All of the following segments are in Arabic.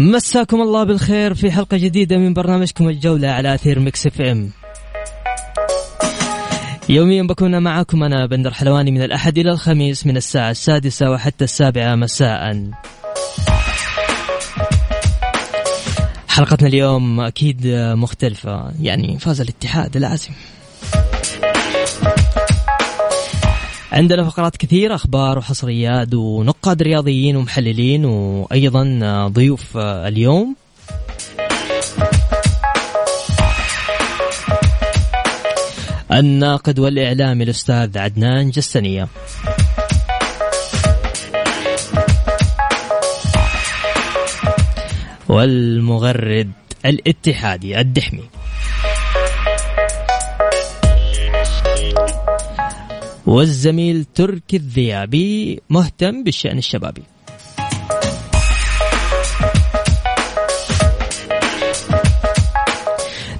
مساكم الله بالخير في حلقة جديدة من برنامجكم الجولة على أثير Mix FM. يوميا بكون معكم أنا بندر حلواني من الأحد إلى الخميس من الساعة السادسة وحتى السابعة مساء. حلقتنا اليوم أكيد مختلفة يعني فاز الاتحاد لازم. عندنا فقرات كثيرة أخبار وحصريات ونقاد رياضيين ومحللين وأيضا ضيوف اليوم. الناقد والإعلامي الأستاذ عدنان جسنية والمغرد الاتحادي الدحمي. والزميل تركي الذيابي مهتم بالشأن الشبابي.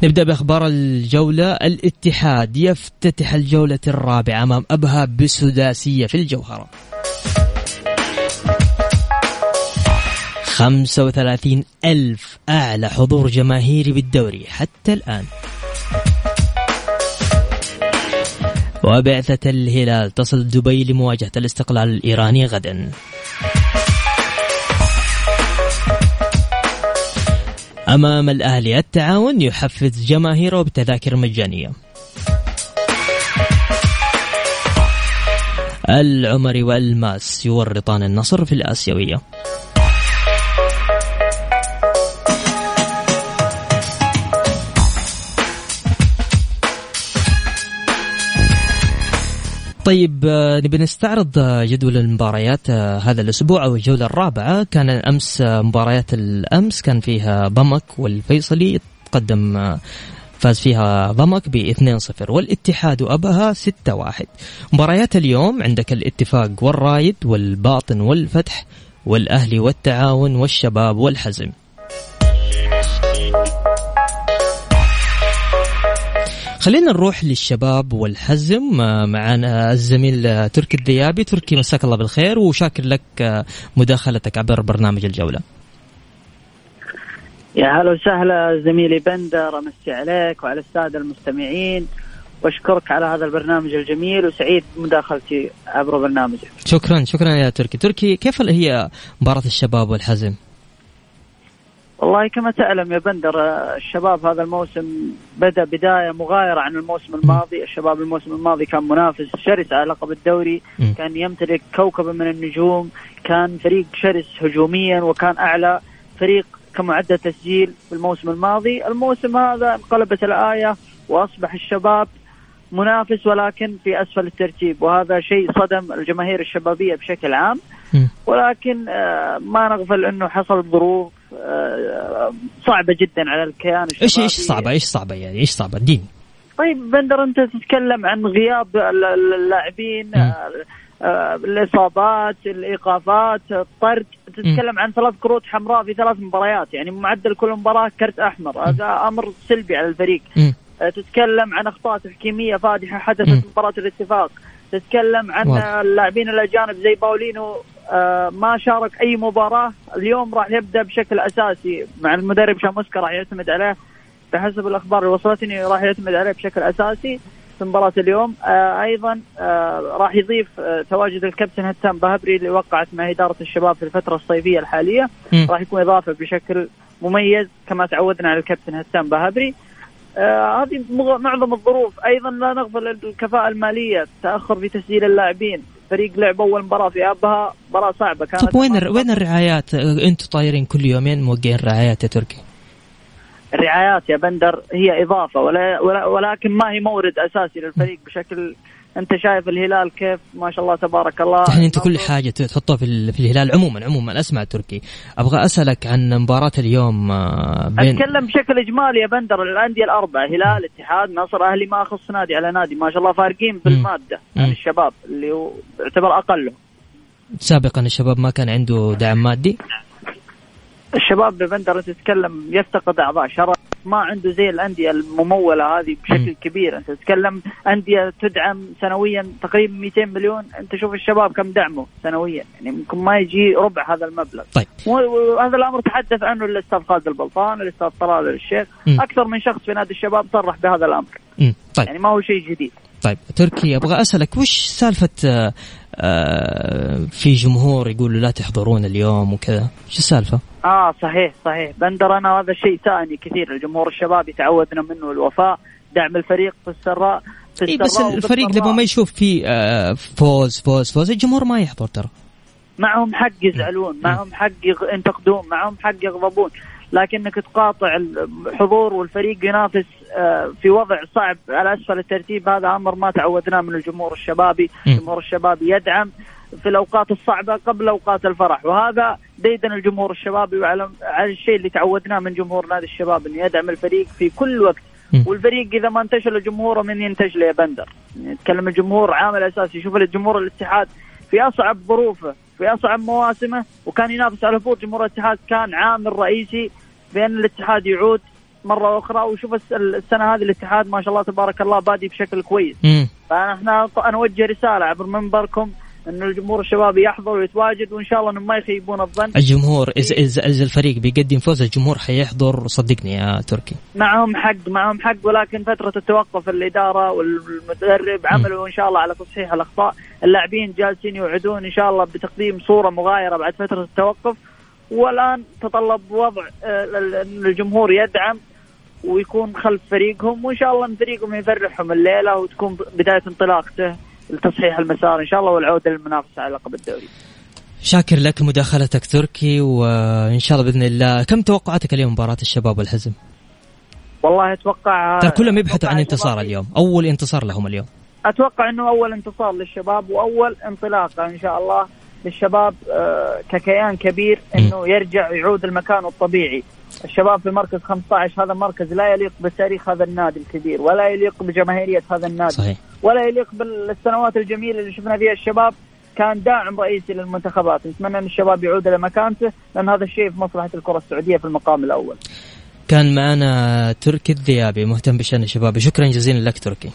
نبدأ بأخبار الجولة. الاتحاد يفتتح الجولة الرابعة أمام أبها بسداسية في الجوهرة. 35 ألف أعلى حضور جماهيري بالدوري حتى الآن. وبعثة الهلال تصل دبي لمواجهة الاستقلال الإيراني غدا. أمام الأهلي التعاون يحفز جماهيره بتذاكر مجانية العمري والماس يورطان النصر في الآسيوية. طيب آه، نبي نستعرض آه، جدول المباريات آه، هذا الأسبوع أو الجولة الرابعة. كان أمس مباريات الأمس كان فيها ضمك والفيصلي تقدم فاز فيها ضمك ب 2-0 والاتحاد وأبها 6-1 مباريات اليوم عندك الاتفاق والرايد والباطن والفتح والأهلي والتعاون والشباب والحزم. خلينا نروح للشباب والحزم. آه، معنا الزميل آه، تركي الذيابي. تركي مساك الله بالخير وشاكر لك آه، مداخلتك عبر برنامج الجولة. يا هلا وسهلا زميلي بندر أمسي عليك وعلى السادة المستمعين. وأشكرك على هذا البرنامج الجميل وسعيد بمداخلتي عبر برنامجك. شكرا شكرا يا تركي، تركي كيف هي مباراة الشباب والحزم؟ والله كما تعلم يا بندر الشباب هذا الموسم بدأ بداية مغايرة عن الموسم الماضي، الشباب الموسم الماضي كان منافس شرس على لقب الدوري، كان يمتلك كوكبا من النجوم، كان فريق شرس هجوميا وكان أعلى فريق كمعدل تسجيل في الموسم الماضي، الموسم هذا انقلبت الآية وأصبح الشباب منافس ولكن في أسفل الترتيب وهذا شيء صدم الجماهير الشبابية بشكل عام. ولكن آه، ما نغفل إنه حصلت ظروف صعبة جدا على الكيان الشبابي إيش إيش صعبة؟ إيش صعبة يعني؟ إيش صعبة؟ اديني. طيب بندر أنت تتكلم عن غياب اللاعبين آه، الإصابات الإيقافات الطرد. تتكلم عن ثلاث كروت حمراء في ثلاث مباريات يعني معدل كل مباراة كرت أحمر. هذا أمر سلبي على الفريق. تتكلم عن أخطاء تحكيمية فادحة حدثت مباراة الاتفاق. تتكلم عن اللاعبين الأجانب زي باولينو آه ما شارك أي مباراة. اليوم راح يبدأ بشكل أساسي. مع المدرب شاموسكا راح يعتمد عليه. بحسب الأخبار اللي وصلتني راح يعتمد عليه بشكل أساسي في مباراة اليوم. آه أيضا آه راح يضيف آه تواجد الكابتن هتام بهبري اللي وقعت مع إدارة الشباب في الفترة الصيفية الحالية. م. راح يكون إضافة بشكل مميز كما تعودنا على الكابتن هتام بهبري. آه هذه معظم الظروف. أيضا لا نغفل الكفاءة المالية. تأخر في تسجيل اللاعبين. فريق لعب أول مباراة في أبها مباراة صعبة كانت. طيب وين وين الرعايات؟ أنتم طايرين كل يومين موقعين رعايات يا تركي؟ الرعايات يا بندر هي إضافة ولا ولكن ما هي مورد أساسي للفريق بشكل أنت شايف الهلال كيف؟ ما شاء الله تبارك الله. يعني أنت كل حاجة تحطها في, في الهلال عموما عموما أسمع تركي. أبغى أسألك عن مباراة اليوم آه، بين أتكلم بشكل إجمالي يا بندر. الأندية الأربعة هلال اتحاد نصر أهلي ما أخص نادي على نادي ما شاء الله فارقين بالماده عن الشباب اللي هو يعتبر اقلهم سابقا الشباب ما كان عنده دعم مادي؟ الشباب ببندر تتكلم يفتقد أعضاء شرف. ما عنده زي الأندية الممولة هذه بشكل كبير. أنت تتكلم أندية تدعم سنويا تقريبا 200 مليون. أنت شوف الشباب كم دعمه سنويا. يعني ممكن ما يجي ربع هذا المبلغ. طيب. وهذا الأمر تحدث عنه الأستاذ خالد البلطان الأستاذ طلال الشيخ. م. أكثر من شخص في نادي الشباب صرح بهذا الأمر. م. طيب. يعني ما هو شيء جديد. طيب. تركي أبغى أسألك وش سالفة آه، في جمهور يقول لا تحضرون اليوم وكذا. شو السالفة؟ آه صحيح صحيح. بندر أنا هذا الشيء ثاني كثير. الجمهور الشبابي تعودنا منه الوفاء دعم الفريق في السراء في إيه بس الفريق لما ما يشوف فيه آه، فوز فوز فوز الجمهور ما يحضر ترى. معهم حق يزعلون معهم حق ينتقدون معهم حق يغضبون. لكنك تقاطع الحضور والفريق ينافس آه، في وضع صعب. على أسفل الترتيب هذا أمر ما تعودناه من الجمهور الشبابي، الجمهور الشبابي يدعم في الأوقات الصعبة قبل أوقات الفرح. وهذا ديدن الجمهور الشبابي وعلى على الشيء اللي تعودناه من جمهور نادي الشباب إنه يدعم الفريق في كل وقت. والفريق إذا ما انتشل لجمهوره من ينتج له يا بندر. نتكلم الجمهور عامل اساسي شوف الجمهور الاتحاد في أصعب ظروفه في أصعب مواسمه وكان ينافس على الهبوط. جمهور الاتحاد كان عامل رئيسي بان الاتحاد يعود مرة أخرى. وشوف السنة هذه الاتحاد ما شاء الله تبارك الله بادي بشكل كويس. فاحنا نوجه رسالة عبر منبركم انه الجمهور الشبابي يحضر ويتواجد وإن شاء الله انهم ما يخيبون الظن. الجمهور اذا اذا اذا الفريق بيقدم فوز الجمهور حيحضر. صدقني يا تركي. معهم حق معهم حق ولكن فترة التوقف الإدارة والمدرب عملوا إن شاء الله على تصحيح الأخطاء. اللاعبين جالسين يوعدون إن شاء الله بتقديم صورة مغايرة بعد فترة التوقف. والآن تطلب وضع آه، الجمهور يدعم ويكون خلف فريقهم وإن شاء الله ان فريقهم يفرحهم الليلة وتكون بداية انطلاقته لتصحيح المسار إن شاء الله والعودة للمنافسة على لقب الدوري. شاكر لك مداخلتك تركي وإن شاء الله بإذن الله كم توقعاتك اليوم مباراة الشباب والحزم؟ والله أتوقع ترى كلهم يبحثوا عن انتصار اليوم أول انتصار لهم اليوم أتوقع إنه أول انتصار للشباب وأول انطلاقة إن شاء الله للشباب آه، ككيان كبير إنه يرجع يعود المكان الطبيعي. الشباب في مركز 15 هذا مركز لا يليق بتاريخ هذا النادي الكبير ولا يليق بجماهيرية هذا النادي. صحيح. ولا يليق بالسنوات الجميلة اللي شفنا فيها الشباب. كان داعم رئيسي للمنتخبات. نتمنى إن الشباب يعود إلى مكانته لأن هذا الشيء في مصلحة الكرة السعودية في المقام الأول. كان معنا تركي الذيابي مهتم بشأن الشباب. شكرا جزيلا لك تركي.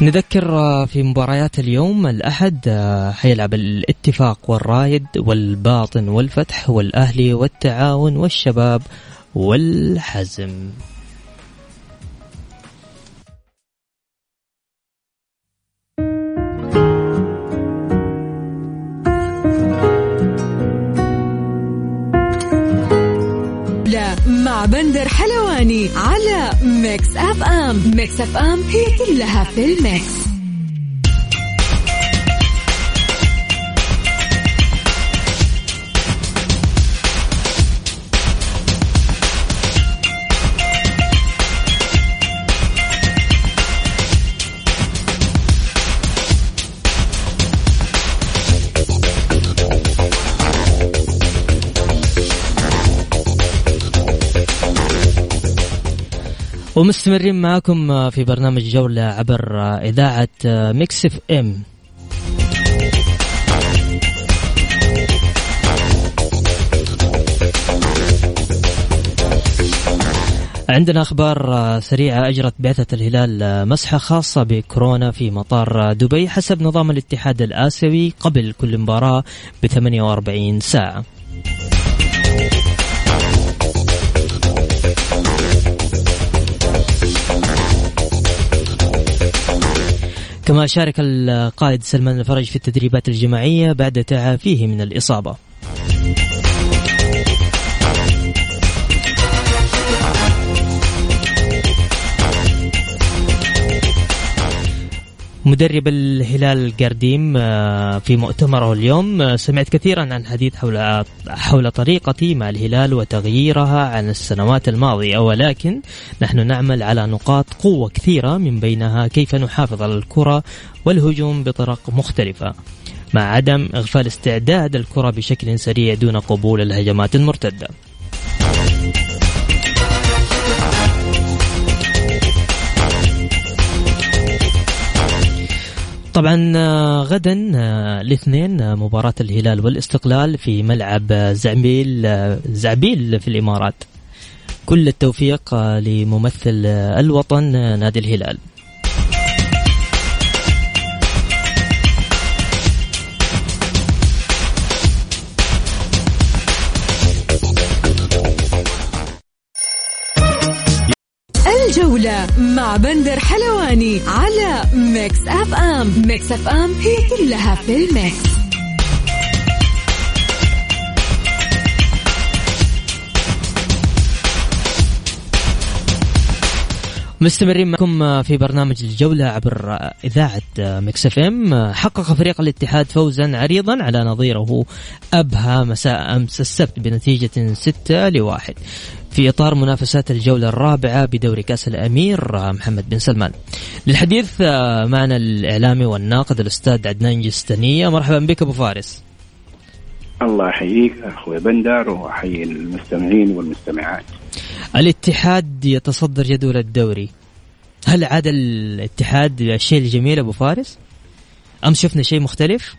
نذكر آه، في مباريات اليوم الأحد آه، حيلعب الاتفاق والرايد والباطن والفتح والأهلي والتعاون والشباب والحزم. مع بندر حلواني على ميكس أف أم. ميكس أف أم هي كلها في الميكس. ومستمرين معكم في برنامج جولة عبر إذاعة Mix FM عندنا أخبار سريعة أجرت بعثة الهلال مسحة خاصة بكورونا في مطار دبي حسب نظام الاتحاد الآسيوي قبل كل مباراة ب 48 ساعة. كما شارك القائد سلمان الفرج في التدريبات الجماعية بعد تعافيه من الإصابة. مدرب الهلال القرديم آه، في مؤتمره اليوم آه، سمعت كثيرا عن حديث حول حول طريقتي مع الهلال وتغييرها عن السنوات الماضية. ولكن نحن نعمل على نقاط قوة كثيرة من بينها كيف نحافظ على الكرة والهجوم بطرق مختلفة. مع عدم إغفال استعداد الكرة بشكل سريع دون قبول الهجمات المرتدة. طبعا آه، غدا آه، الاثنين آه، مباراة الهلال والاستقلال في ملعب زعبيل زعبيل في الإمارات. كل التوفيق لممثل الوطن نادي الهلال. الجولة مع بندر حلواني على Mix FM. Mix FM هي كلها في ال mix. مستمرين معكم في برنامج الجولة عبر إذاعة Mix FM. حقق فريق الاتحاد فوزا عريضا على نظيره. أبها مساء أمس السبت بنتيجة 6 لواحد. في إطار منافسات الجولة الرابعة بدوري كأس الأمير آه، محمد بن سلمان. للحديث آه، معنا الإعلامي والناقد الأستاذ عدنان جستنية. مرحبا بك أبو فارس. الله يحييك أخوي بندر وأحيي المستمعين والمستمعات. الاتحاد يتصدر جدول الدوري. هل عاد الاتحاد الشيء الجميل أبو فارس؟ أمس شفنا شيء مختلف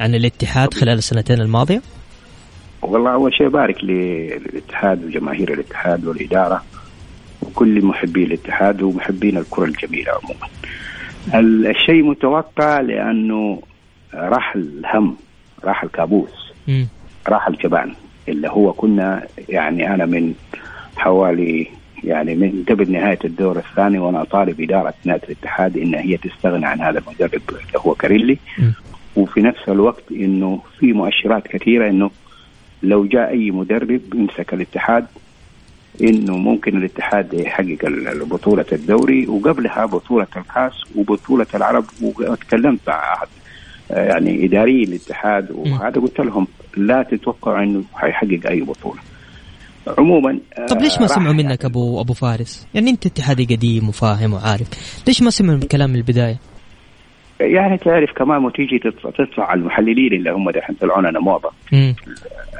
عن الاتحاد خلال السنتين الماضية؟ والله أول شيء بارك للاتحاد وجماهير الاتحاد والإدارة وكل محبي الاتحاد ومحبين الكرة الجميلة عموما. الشيء متوقع لأنه راح الهم راح الكابوس راح الجبان اللي هو كنا يعني أنا من حوالي يعني من قبل نهاية الدور الثاني وأنا طالب إدارة نادي الاتحاد إن هي تستغنى عن هذا المدرب اللي هو كاريلي. وفي نفس الوقت إنه في مؤشرات كثيرة إنه لو جاء أي مدرب يمسك الاتحاد إنه ممكن الاتحاد يحقق بطولة الدوري وقبلها بطولة الكاس وبطولة العرب وتكلمت مع يعني إداري الاتحاد وهذا قلت لهم لا تتوقعوا إنه حيحقق أي بطولة. عموما طب ليش ما سمعوا منك ابو أبو فارس؟ يعني أنت اتحادي قديم وفاهم وعارف، ليش ما سمعوا الكلام من البداية؟ يعني تعرف كمان وتيجي تطلع على المحللين اللي هم دحين طلعوا لنا موضه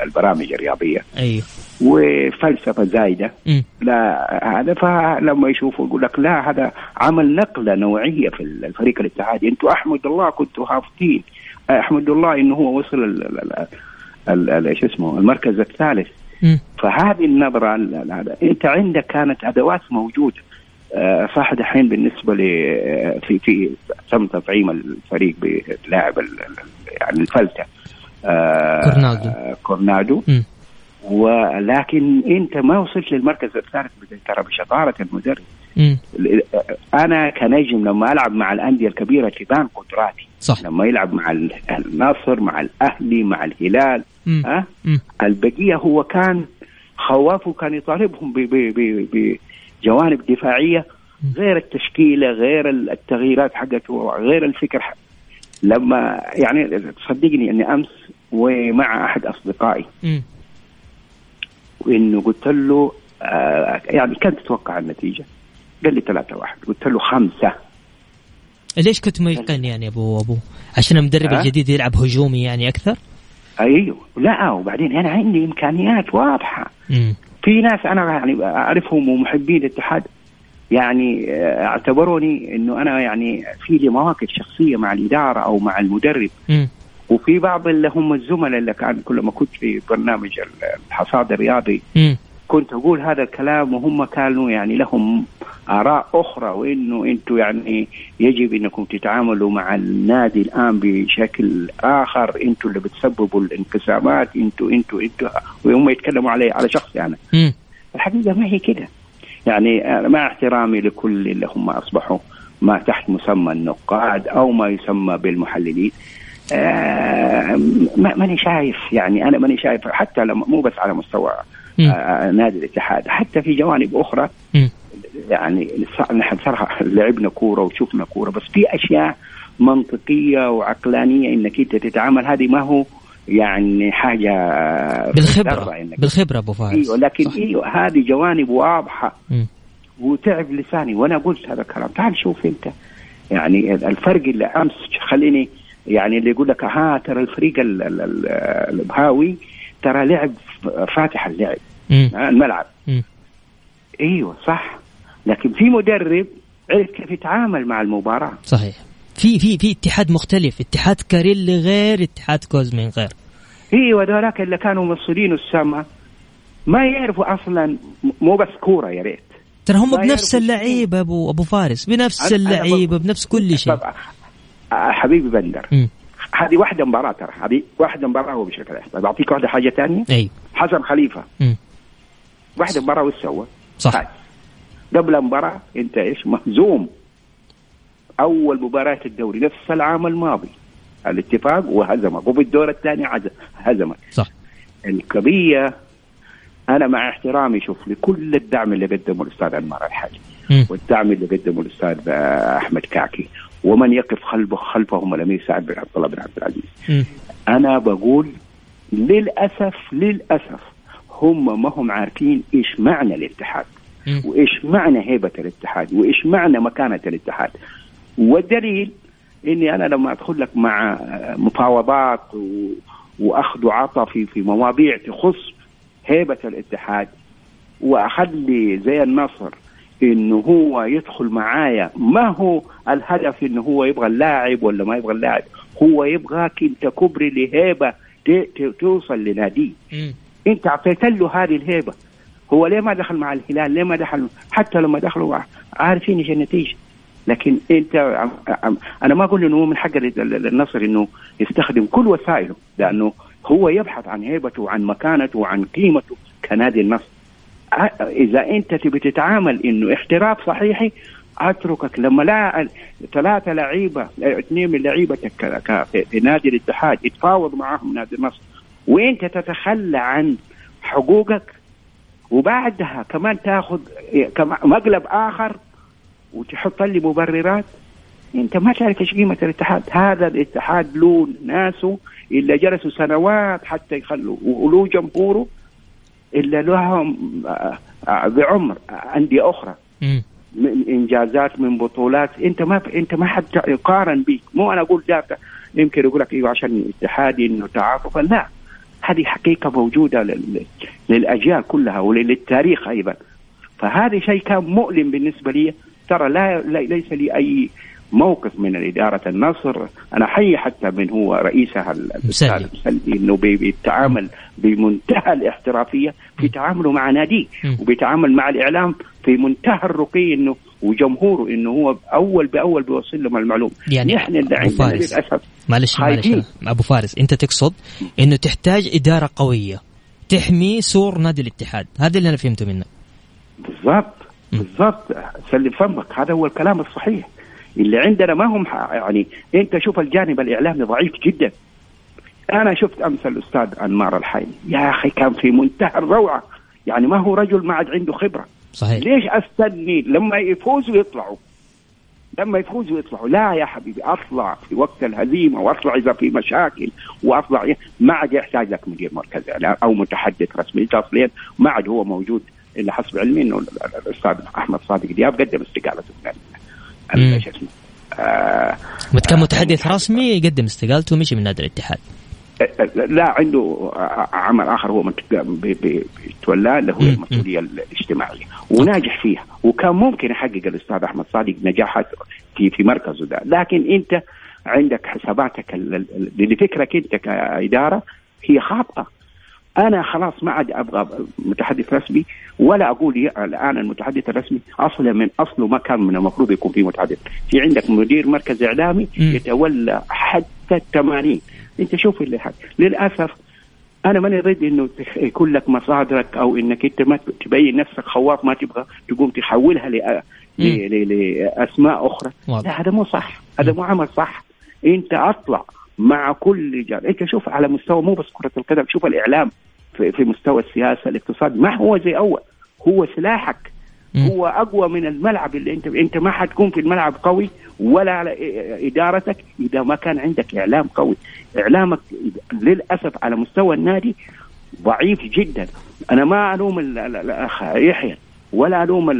البرامج الرياضية. أيوه وفلسفة زايدة. مم. لا هذا فلما يشوفوا يقول لك لا هذا عمل نقلة نوعية في الفريق الاتحادي. أنتم أحمد الله كنتوا هافتين أحمد الله إنه هو وصل شو اسمه المركز الثالث. مم. فهذه النظرة أنت عندك كانت أدوات موجودة. آه، صح دحين بالنسبة ل آه، في في تم تطعيم الفريق بلاعب يعني الفلتة آه، كورنادو. كورنادو. ولكن انت ما وصلت للمركز الثالث ترى بشطارة المدرب. أنا كنجم لما العب مع الأندية الكبيرة تبان قدراتي. صح. لما يلعب مع النصر مع الأهلي مع الهلال م. أه؟ البقية هو كان خوافه كان يطالبهم بجوانب دفاعية غير التشكيلة غير التغييرات حقته غير الفكر لما يعني تصدقني إني أمس ومع أحد أصدقائي وإنه قلت له آه يعني كم تتوقع النتيجة؟ قال لي 3 1 قلت له خمسة ليش كنت ميقن يعني ابو أبو عشان المدرب أه؟ الجديد يلعب هجومي يعني أكثر؟ أيوه لا وبعدين أنا عندي إمكانيات واضحة مم. في ناس أنا يعني أعرفهم ومحبين الاتحاد يعني آه، اعتبروني إنه أنا يعني في لي مواقف شخصية مع الإدارة أو مع المدرب م. وفي بعض اللي هم الزملاء اللي كان كل ما كنت في برنامج الحصاد الرياضي م. كنت أقول هذا الكلام وهم كانوا يعني لهم آراء أخرى وإنه أنتم يعني يجب إنكم تتعاملوا مع النادي الآن بشكل آخر. أنتم اللي بتسببوا الانقسامات. أنتم أنتم أنتم وهم يتكلموا علي على شخصي أنا. الحقيقة ما هي كده. يعني مع احترامي لكل اللي هم أصبحوا ما تحت مسمى النقاد أو ما يسمى بالمحللين. آه ماني شايف. يعني أنا ماني شايف حتى لما مو بس على مستوى نادي الاتحاد حتى في جوانب أخرى م. يعني نحن صراحة لعبنا كورة وشفنا كورة بس في أشياء منطقية وعقلانية إنك أنت تتعامل هذه ما هو يعني حاجة بالخبرة بالخبرة أبو فارس إيوه لكن صح. إيوه هذه جوانب واضحة. وتعب لساني وأنا قلت هذا الكلام تعال شوف أنت يعني الفرق اللي أمس خليني يعني اللي يقول لك ها ترى الفريق البهاوي ترى لعب فاتح اللعب الملعب. أيوه صح. لكن في مدرب عرف كيف يتعامل مع المباراة. صحيح. في في في اتحاد مختلف اتحاد كاريلي غير اتحاد كوزمين غير. أيوه ذولاك اللي كانوا موصلين السما ما يعرفوا أصلا مو بس كورة يا ريت. ترى هم بنفس اللعيبه أبو أبو فارس بنفس اللعيبه بنفس كل شيء. حبيبي بندر هذه واحدة مباراة ترى. هذه واحدة مباراة هو بشكل طيب أعطيك واحدة حاجة ثانية أي. حسن خليفة. م. واحدة مباراة وش سوى؟ صح. قبل المباراة أنت إيش؟ مهزوم. أول مباراة الدوري نفس العام الماضي. الاتفاق وهزمك وفي الدور الثاني هزمك. صح. القضية أنا مع احترامي شوف لكل الدعم اللي قدمه الأستاذ أنمار الحاج. والدعم اللي قدمه الأستاذ أحمد كعكي ومن يقف خلفه خلفهم الامير سعد بن عبد الله بن عبد العزيز. أنا بقول للاسف للأسف هم ما هم عارفين إيش معنى الاتحاد وإيش معنى هيبة الاتحاد وإيش معنى مكانة الاتحاد. والدليل إني أنا لما أدخل لك مع مفاوضات و... وأخذ وعطى في في مواضيع تخص هيبة الاتحاد وأخلي زي النصر إنه هو يدخل معايا. ما هو الهدف إنه هو يبغى اللاعب ولا ما يبغى اللاعب؟ هو يبغاك أنت كبري لهيبة توصل لناديه أنت اعطيت له هذه الهيبة. هو ليه ما دخل مع الهلال؟ ليه ما دخل؟ حتى لما دخلوا عارفين إيش النتيجة. لكن أنت أنا ما أقول إنه هو من حق النصر إنه يستخدم كل وسائله لأنه هو يبحث عن هيبته وعن مكانته وعن قيمته كنادي النصر. إذا أنت تبي تتعامل إنه احتراف صحيحي أتركك. لما لا ثلاثة لعيبة اثنين من لعيبتك في نادي الاتحاد يتفاوض معاهم نادي النصر وأنت تتخلى عن حقوقك وبعدها كمان تاخذ مقلب آخر وتحط لي مبررات. أنت ما تعرف إيش قيمة الاتحاد. هذا الاتحاد له ناسه اللي جلسوا سنوات حتى يخلوا وله جمهوره إلا لهم آه، آه، بعمر أندية أخرى. من إنجازات من بطولات. أنت ما أنت ما حد يقارن بيك. مو أنا أقول ده يمكن يقول لك إيوه عشان اتحادي إنه تعاطفا لا هذه حقيقة موجودة للأجيال كلها وللتاريخ أيضا. فهذا شيء كان مؤلم بالنسبة لي. ترى لا ليس لي اي موقف من إدارة النصر. أنا حي حتى من هو رئيسها المسلي إنه بيتعامل بمنتهى الاحترافية في تعامله مع ناديه وبيتعامل مع الإعلام في منتهى الرقي إنه وجمهوره إنه هو أول بأول بيوصل لهم المعلومة. يعني نحن اللي عندنا للأسف معلش معلش أبو فارس أنت تقصد إنه تحتاج إدارة قوية تحمي سور نادي الاتحاد. هذا اللي أنا فهمته منك. بالضبط بالضبط. سلم فمك هذا هو الكلام الصحيح. اللي عندنا ما هم يعني أنت شوف الجانب الإعلامي ضعيف جدا. أنا شفت أمس الأستاذ أنمار الحيني يا أخي كان في منتهى الروعة. يعني ما هو رجل ما عاد عنده خبرة. صحيح. ليش أستني؟ لما يفوزوا يطلعوا. لما يفوزوا يطلعوا. لا يا حبيبي أطلع في وقت الهزيمة وأطلع إذا في مشاكل وأطلع. ما عاد يحتاج لك مدير مركز أو متحدث رسمي انت اصليا ما عاد هو موجود إلا حسب علمي إنه الأستاذ أحمد صادق دياب قدم استقالته شو اسمه آه كان متحدث رسمي يقدم استقالته ومشي من نادي الاتحاد. لا عنده عمل آخر هو بيتولاه اللي هو المسؤولية الاجتماعية. وناجح فيها. وكان ممكن يحقق الأستاذ أحمد صادق نجاحات في في مركزه ده. لكن أنت عندك حساباتك اللي فكرك أنت كإدارة هي خاطئة. أنا خلاص ما عاد أبغى متحدث رسمي ولا أقول الآن المتحدث الرسمي أصلا من أصله ما كان من المفروض يكون في متحدث. في عندك مدير مركز إعلامي يتولى حتى الثمانين أنت شوف اللي حد. للأسف أنا ماني ضد إنه يكون لك مصادرك أو إنك أنت ما تبين نفسك خواف ما تبغى تقوم تحولها لأسماء أخرى. لا هذا مو صح. هذا مو عمل صح. أنت أطلع. مع كل رجال انت شوف على مستوى مو بس كرة القدم شوف الإعلام في, في مستوى السياسة الاقتصاد. ما هو زي أول. هو سلاحك. هو أقوى من الملعب اللي أنت أنت ما حتكون في الملعب قوي ولا على إدارتك إذا ما كان عندك إعلام قوي. إعلامك للأسف على مستوى النادي ضعيف جدا. أنا ما ألوم الاخ يحيى ولا ألوم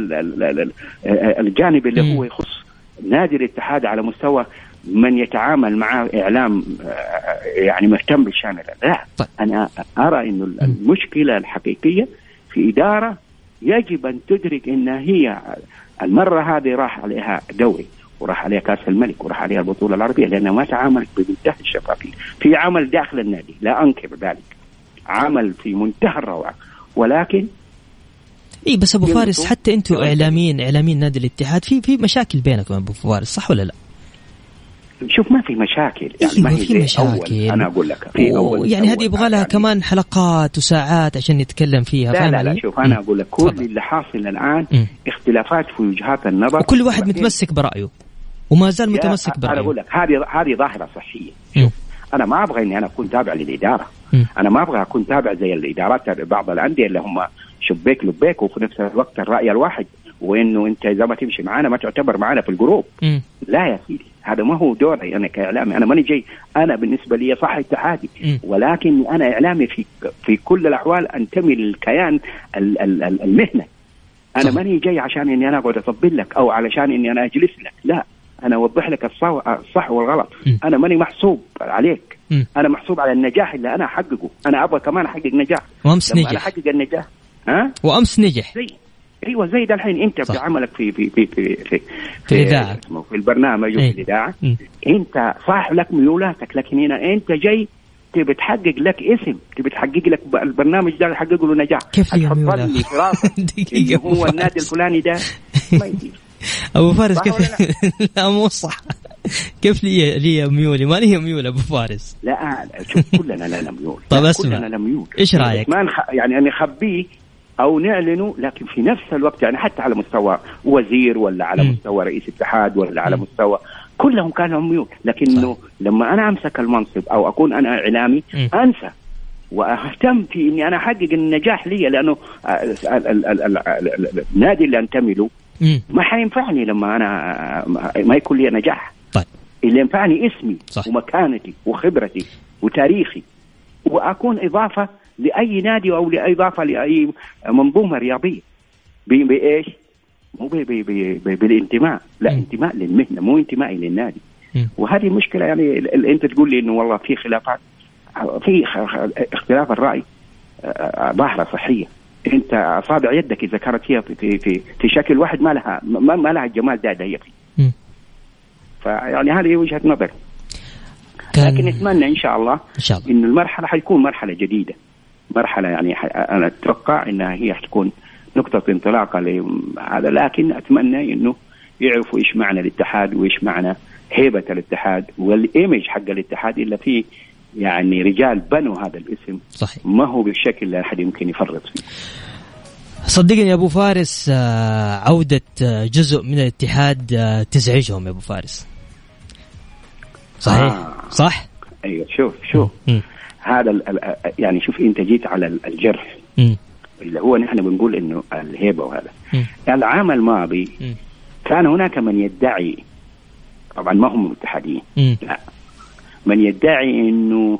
الجانب اللي هو يخص نادي الاتحاد على مستوى من يتعامل مع إعلام يعني مهتم بالشان لا طيب. أنا أرى انه المشكلة الحقيقية في إدارة يجب أن تدرك إن هي المرة هذه راح عليها دوري وراح عليها كأس الملك وراح عليها البطولة العربية لأنها ما تعاملت بمنتهى الشفافيه في عمل داخل النادي لا أنكر ذلك عمل في منتهى الروعة ولكن اي بس أبو فارس حتى أنتم إعلاميين إعلاميين نادي الاتحاد في في مشاكل بينكم أبو فارس صح ولا لا؟ شوف ما في مشاكل يعني ما في مشاكل أول. أنا أقول لك في أول يعني هذه يبغى لها كمان حلقات وساعات عشان نتكلم فيها لا لا لا شوف أنا أقول لك كل. اللي حاصل الآن م. اختلافات في وجهات النظر وكل واحد متمسك برأيه وما زال متمسك برايه أنا أقول لك هذه هذه ظاهرة صحية شوف أنا ما أبغى إني أنا أكون تابع للإدارة م. أنا ما أبغى أكون تابع زي الإدارات بعض الأندية اللي هم شبيك لبيك وفي نفس الوقت الرأي الواحد وإنه أنت إذا ما تمشي معانا ما تعتبر معانا في الجروب م. لا يا سيدي هذا ما هو دوري أنا كإعلامي. أنا ماني جاي أنا بالنسبة لي صح اتحادي. ولكن أنا إعلامي في في كل الأحوال أنتمي للكيان المهنة. أنا ماني جاي عشان إني أنا أقعد أطبل لك أو علشان إني أنا أجلس لك. لا أنا أوضح لك الصح والغلط. أنا ماني محسوب عليك. أنا محسوب على النجاح اللي أنا أحققه. أنا أبغى كمان أحقق نجاح. وأمس نجح أنا أحقق النجاح ها؟ وأمس نجح. زي أيوه زي ده الحين أنت صح. بعملك في في في في في, في الاذاعه في البرنامج وفي الإذاعة. أنت صح لك ميولاتك لكن هنا أنت جاي تبي تحقق لك اسم تبي تحقق لك البرنامج ده يحقق له نجاح. كيف لي في راسك اللي هو النادي الفلاني ده. ما يجي أبو فارس كيف لا؟ مو صح. كيف لي لي ميولي؟ ما لي ميول أبو فارس. لا شوف كلنا لنا ميول. طيب اسمع كلنا ميول. إيش رأيك؟ ما نخ... يعني أنا اخبيه أو نعلنه لكن في نفس الوقت يعني حتى على مستوى وزير ولا على م. مستوى رئيس اتحاد ولا على م. مستوى كلهم كانوا ميول لكنه لما أنا أمسك المنصب أو أكون أنا إعلامي م. أنسى وأهتم في إني أنا أحقق النجاح لي لأنه النادي اللي أنتمي له ما حينفعني لما أنا ما يكون لي نجاح طيب اللي ينفعني اسمي صح. ومكانتي وخبرتي وتاريخي وأكون إضافة لأي نادي أو لأي اضافه لأي منظومة رياضية. بايش؟ مو بالانتماء. لا م. انتماء للمهنة مو انتمائي للنادي. م. وهذه مشكلة يعني أنت تقول لي إنه والله في خلافات. في اختلاف الرأي ظاهرة صحية. أنت اصابع يدك إذا كانت هي في في في شكل واحد ما لها ما, ما لها الجمال ده هي فيه. فيعني هذه وجهة نظر. كان لكن نتمنى إن شاء الله إن شاء الله. انه المرحلة حتكون مرحلة جديدة. مرحلة يعني أنا أتوقع إنها هي حتكون نقطة انطلاقة لهذا لكن أتمنى إنه يعرفوا إيش معنى الاتحاد وإيش معنى هيبة الاتحاد والإيمج حق الاتحاد إلا في يعني رجال بنوا هذا الاسم. صحيح. ما هو بالشكل اللي أحد يمكن يفرط فيه. صدقني يا أبو فارس آه، عودة آه، جزء من الاتحاد آه، تزعجهم يا أبو فارس. صحيح؟ آه. صح؟ أيوه شوف شوف. م. هذا يعني شوف انت جيت على الجرح. م. اللي هو نحن بنقول إنه الهيبة وهذا. يعني العام الماضي م. كان هناك من يدعي طبعا ما هم متحدين. لا. من يدعي إنه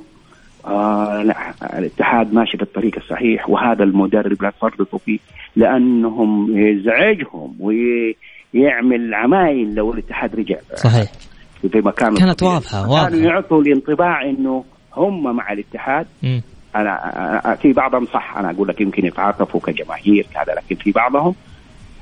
آه لا الاتحاد ماشي في الطريق الصحيح وهذا المدرب لا تفرطوا فيه لأنهم يزعجهم ويعمل عمايل لو الاتحاد رجع. صحيح. في كانت واضحة واضحة. كانوا يعطوا الانطباع إنه هم مع الاتحاد. م. أنا في بعضهم صح أنا أقول لك يمكن يتعاطفوا كجماهير هذا لكن في بعضهم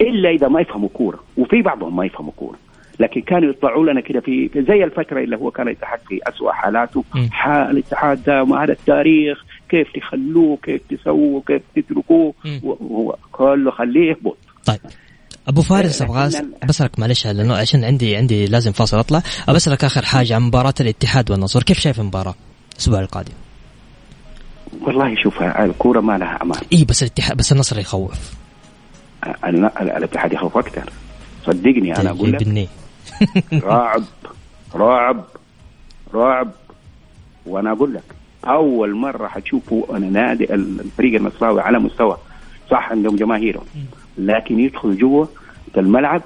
إلا إذا ما يفهموا كورة وفي بعضهم ما يفهموا كورة. لكن كانوا يطلعوا لنا كده في زي الفترة اللي هو كان الاتحاد في اسوء حالاته. حال الاتحاد ده ما هذا التاريخ كيف تخلوه كيف تسووه كيف تتركوه. هو كله خليه يهبط. طيب. أبو فارس أبغى بسالك معلش لأنه عشان عندي عندي لازم فاصل أطلع. بسالك آخر حاجة عن مباراة الاتحاد والنصر. كيف شايف المباراة؟ الأسبوع القادم؟ والله شوف الكورة ما لها أمان. اي بس الاتحاد بس النصر يخوف. الاتحاد يخوف أكثر. صدقني أنا أقول لك. رعب رعب رعب. وأنا أقول لك أول مرة حتشوفوا أنا نادي الفريق النصراوي على مستوى صح عندهم جماهيرهم لكن يدخل جوا الملعب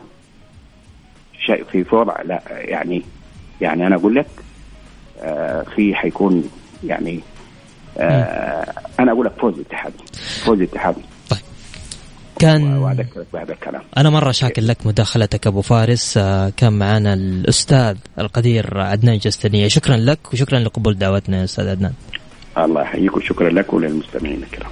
شيء في وضع لا يعني يعني أنا أقول لك في حيكون يعني آه أنا أقول لك فوز الاتحاد فوز الاتحاد. طيب. كان وأذكرك بهذا الكلام. أنا مرة شاكر لك مداخلتك أبو فارس آه كان معنا الأستاذ القدير عدنان جستنية. شكرا لك وشكرا لقبول دعوتنا يا أستاذ عدنان. الله يحييك وشكرا لك وللمستمعين الكرام.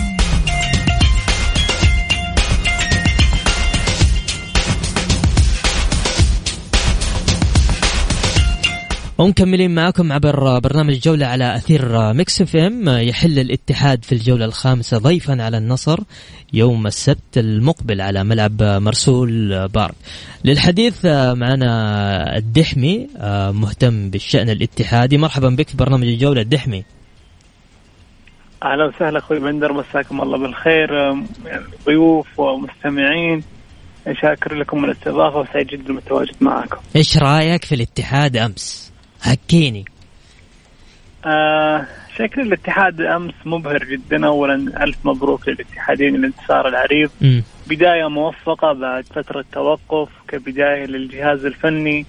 ومكملين معكم عبر برنامج جولة على أثير Mix FM. يحل الاتحاد في الجولة الخامسة ضيفا على النصر يوم السبت المقبل على ملعب مرسول Park. للحديث معنا الدحمي مهتم بالشأن الاتحادي. مرحبا بك في برنامج الجولة الدحمي أهلا وسهلا أخوي بندر. مساكم الله بالخير. يعني ضيوف ومستمعين شاكر لكم الاستضافة وسعيد جدا بالتواجد معكم. إيش رأيك في الاتحاد أمس؟ هكيني آه شكل الاتحاد أمس مبهر جدا. اولا ألف مبروك للاتحادين الانتصار العريض م. بداية موفقة بعد فترة توقف كبداية للجهاز الفني.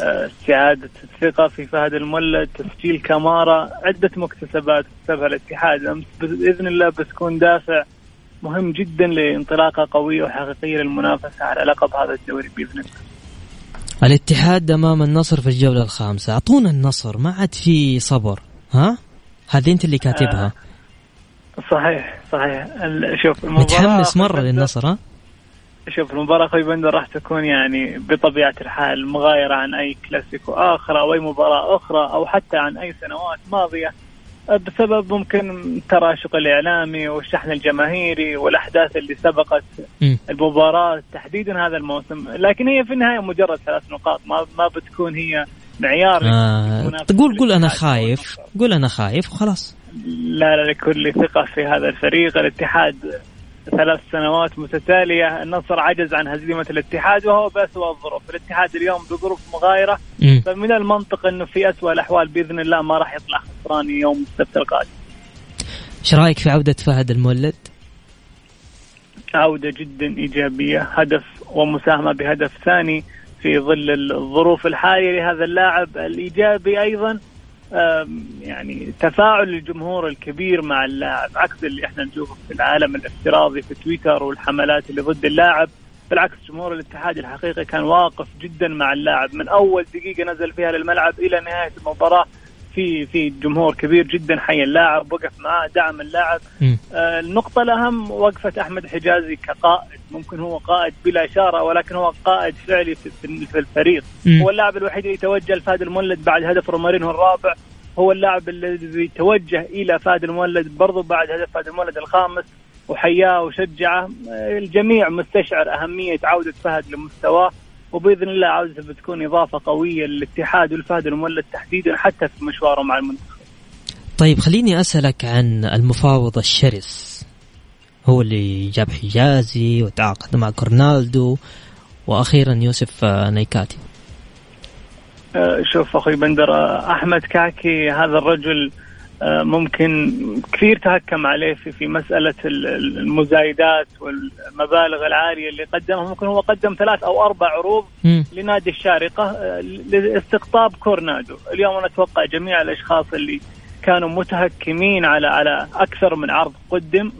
آه استعادة الثقة في فهد المولد تسجيل كمارا عدة مكتسبات اكتسبها الاتحاد أمس. بإذن الله بتكون دافع مهم جدا لانطلاقة قوية وحقيقية للمنافسة على لقب هذا الدوري بإذن الله. الاتحاد أمام النصر في الجولة الخامسة. أعطونا النصر ما عاد في صبر. ها؟ هذه أنت اللي كاتبها. آه صحيح صحيح. شوف متحمس مرة للنصر ها؟ شوف المباراة أخوي بندر راح تكون يعني بطبيعة الحال مغايرة عن أي كلاسيكو آخر أو أي مباراة أخرى أو حتى عن أي سنوات ماضية. بسبب ممكن التراشق الإعلامي والشحن الجماهيري والأحداث اللي سبقت م. المباراة تحديدا هذا الموسم. لكن هي في النهاية مجرد ثلاث نقاط. ما ما بتكون هي معيار. آه تقول قول أنا خايف. قول أنا خايف وخلاص. لا لا لكل ثقة في هذا الفريق. الاتحاد ثلاث سنوات متتالية النصر عجز عن هزيمة الاتحاد وهو بأسوأ الظروف الاتحاد اليوم بظروف مغايرة م. فمن المنطق أنه في أسوأ الأحوال بإذن الله ما راح يطلع خسران يوم السبت القادم إيش رأيك في عودة فهد المولد؟ عودة جدا إيجابية هدف ومساهمة بهدف ثاني في ظل الظروف الحالية لهذا اللاعب الإيجابي أيضا يعني تفاعل الجمهور الكبير مع اللاعب عكس اللي إحنا نشوفه في العالم الافتراضي في تويتر والحملات اللي ضد اللاعب. بالعكس جمهور الاتحاد الحقيقي كان واقف جدا مع اللاعب. من أول دقيقة نزل فيها للملعب إلى نهاية المباراة في في جمهور كبير جدا حي اللاعب وقف معاه دعم اللاعب. آه النقطة الأهم وقفة أحمد حجازي كقائد. ممكن هو قائد بلا إشارة ولكن هو قائد فعلي في, في الفريق. م. هو اللاعب الوحيد اللي توجه لفهد المولد بعد هدف رومارينو الرابع. هو اللاعب الذي توجه إلى فهد المولد برضو بعد هدف فهد المولد الخامس. وحياه وشجعه. الجميع مستشعر أهمية عودة فهد لمستواه. وبإذن الله عودته بتكون إضافة قوية للاتحاد والفهد المولد تحديدا حتى في مشواره مع المنتخب. طيب خليني أسألك عن المفاوض الشرس هو اللي جاب حجازي وتعاقد مع كورنالدو وأخيرا يوسف نيكاتي. أه، شوف أخوي بندر أحمد كاكي هذا الرجل ممكن كثير تهكم عليه في في مسألة المزايدات والمبالغ العالية اللي قدمها ممكن هو قدم ثلاث أو أربع عروض م. لنادي الشارقة آه، لاستقطاب كورنادو، اليوم أنا أتوقع جميع الأشخاص اللي كانوا متهكمين على على أكثر من عرض قدم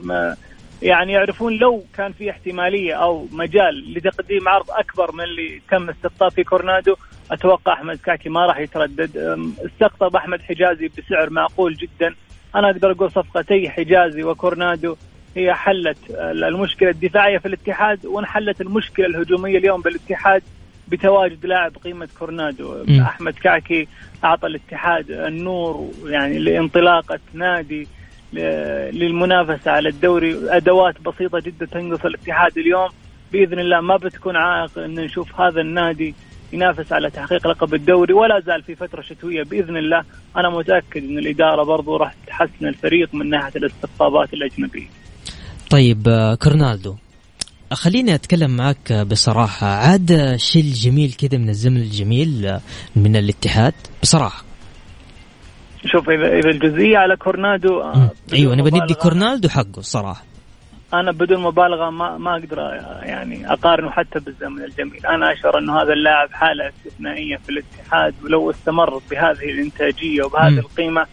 يعني يعرفون لو كان في احتمالية أو مجال لتقديم عرض أكبر من اللي تم استقطاب في كورنادو أتوقع أحمد كاكي ما راح يتردد. استقطب أحمد حجازي بسعر معقول جدا. أنا أقدر أقول صفقتي حجازي وكورنادو هي حلت المشكلة الدفاعية في الاتحاد وانحلت المشكلة الهجومية اليوم بالاتحاد بتواجد لاعب قيمة كورنادو. م. أحمد كعكي أعطى الاتحاد النور يعني لانطلاقة نادي للمنافسة على الدوري. أدوات بسيطة جدا تنقص الاتحاد اليوم. بإذن الله ما بتكون عائق إن نشوف هذا النادي ينافس على تحقيق لقب الدوري ولا زال في فترة شتوية بإذن الله. أنا متأكد إن الإدارة برضو راح تحسن الفريق من ناحية الاستقطابات الأجنبية. طيب آه، كورنالدو خليني أتكلم معك بصراحة. عاد شيء الجميل كذا من الزمن الجميل آه، من الاتحاد بصراحة. شوف اذا إذا الجزئية على كورنادو آه، أيوه نبي ندي كورنالدو حقه الصراحه أنا بدون مبالغة ما ما أقدر يعني أقارنه حتى بالزمن الجميل، أنا أشعر انه هذا اللاعب حالة استثنائية في الاتحاد ولو استمر بهذه الإنتاجية وبهذه م. القيمة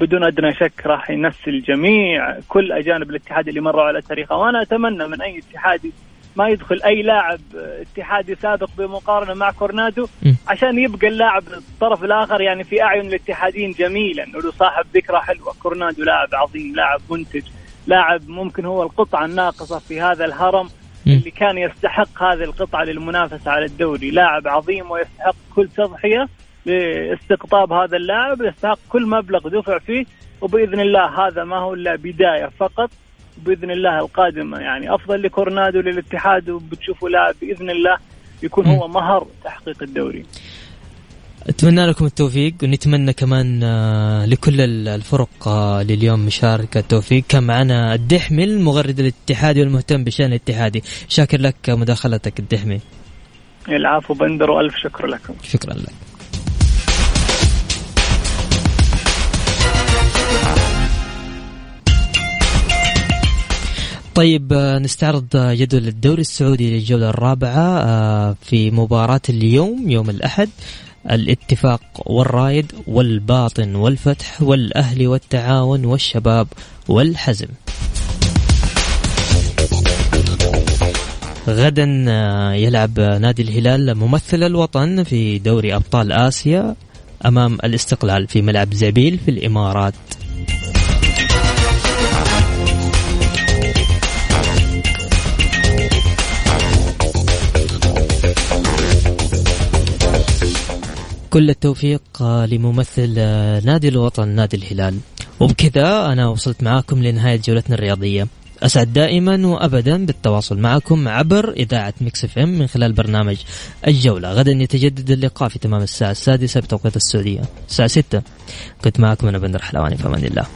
بدون أدنى شك راح ينسل جميع كل أجانب الاتحاد اللي مروا على تاريخه. وأنا أتمنى من أي اتحادي ما يدخل أي لاعب اتحادي سابق بمقارنة مع كورنادو عشان يبقى اللاعب الطرف الآخر يعني في أعين الاتحادين جميلا له صاحب ذكرى حلوة. كورنادو لاعب عظيم لاعب منتج. لاعب ممكن هو القطعة الناقصة في هذا الهرم اللي كان يستحق هذه القطعة للمنافسة على الدوري. لاعب عظيم ويستحق كل تضحية لاستقطاب هذا اللاعب يستحق كل مبلغ دفع فيه وبإذن الله هذا ما هو إلا بداية فقط. بإذن الله القادمه يعني أفضل لكورنادو للاتحاد وبتشوفوا لاعب بإذن الله يكون هو مهر تحقيق الدوري. أتمنى لكم التوفيق ونتمنى كمان آه، لكل الفرق آه، لليوم مشاركة التوفيق. كان معنا الدحمي المغرد الاتحادي والمهتم بشان الاتحادي. شاكر لك مداخلتك الدحمي. العفو بندر وألف شكر لكم. شكرا لك. طيب آه، نستعرض جدول الدوري السعودي للجولة الرابعة في مباراة اليوم يوم الأحد. الاتفاق والرايد والباطن والفتح والأهلي والتعاون والشباب والحزم. غدا آه، يلعب نادي الهلال ممثل الوطن في دوري أبطال آسيا أمام الاستقلال في ملعب زبيل في الإمارات. كل التوفيق آه، لممثل آه، نادي الوطن نادي الهلال. وبكذا أنا وصلت معاكم لنهاية جولتنا الرياضية. أسعد دائما وأبدا بالتواصل معكم عبر إذاعة Mix FM من خلال برنامج الجولة. غدا يتجدد اللقاء في تمام الساعة السادسة بتوقيت السعودية. الساعة 6 كنت معكم أنا بندر حلواني في أمان الله.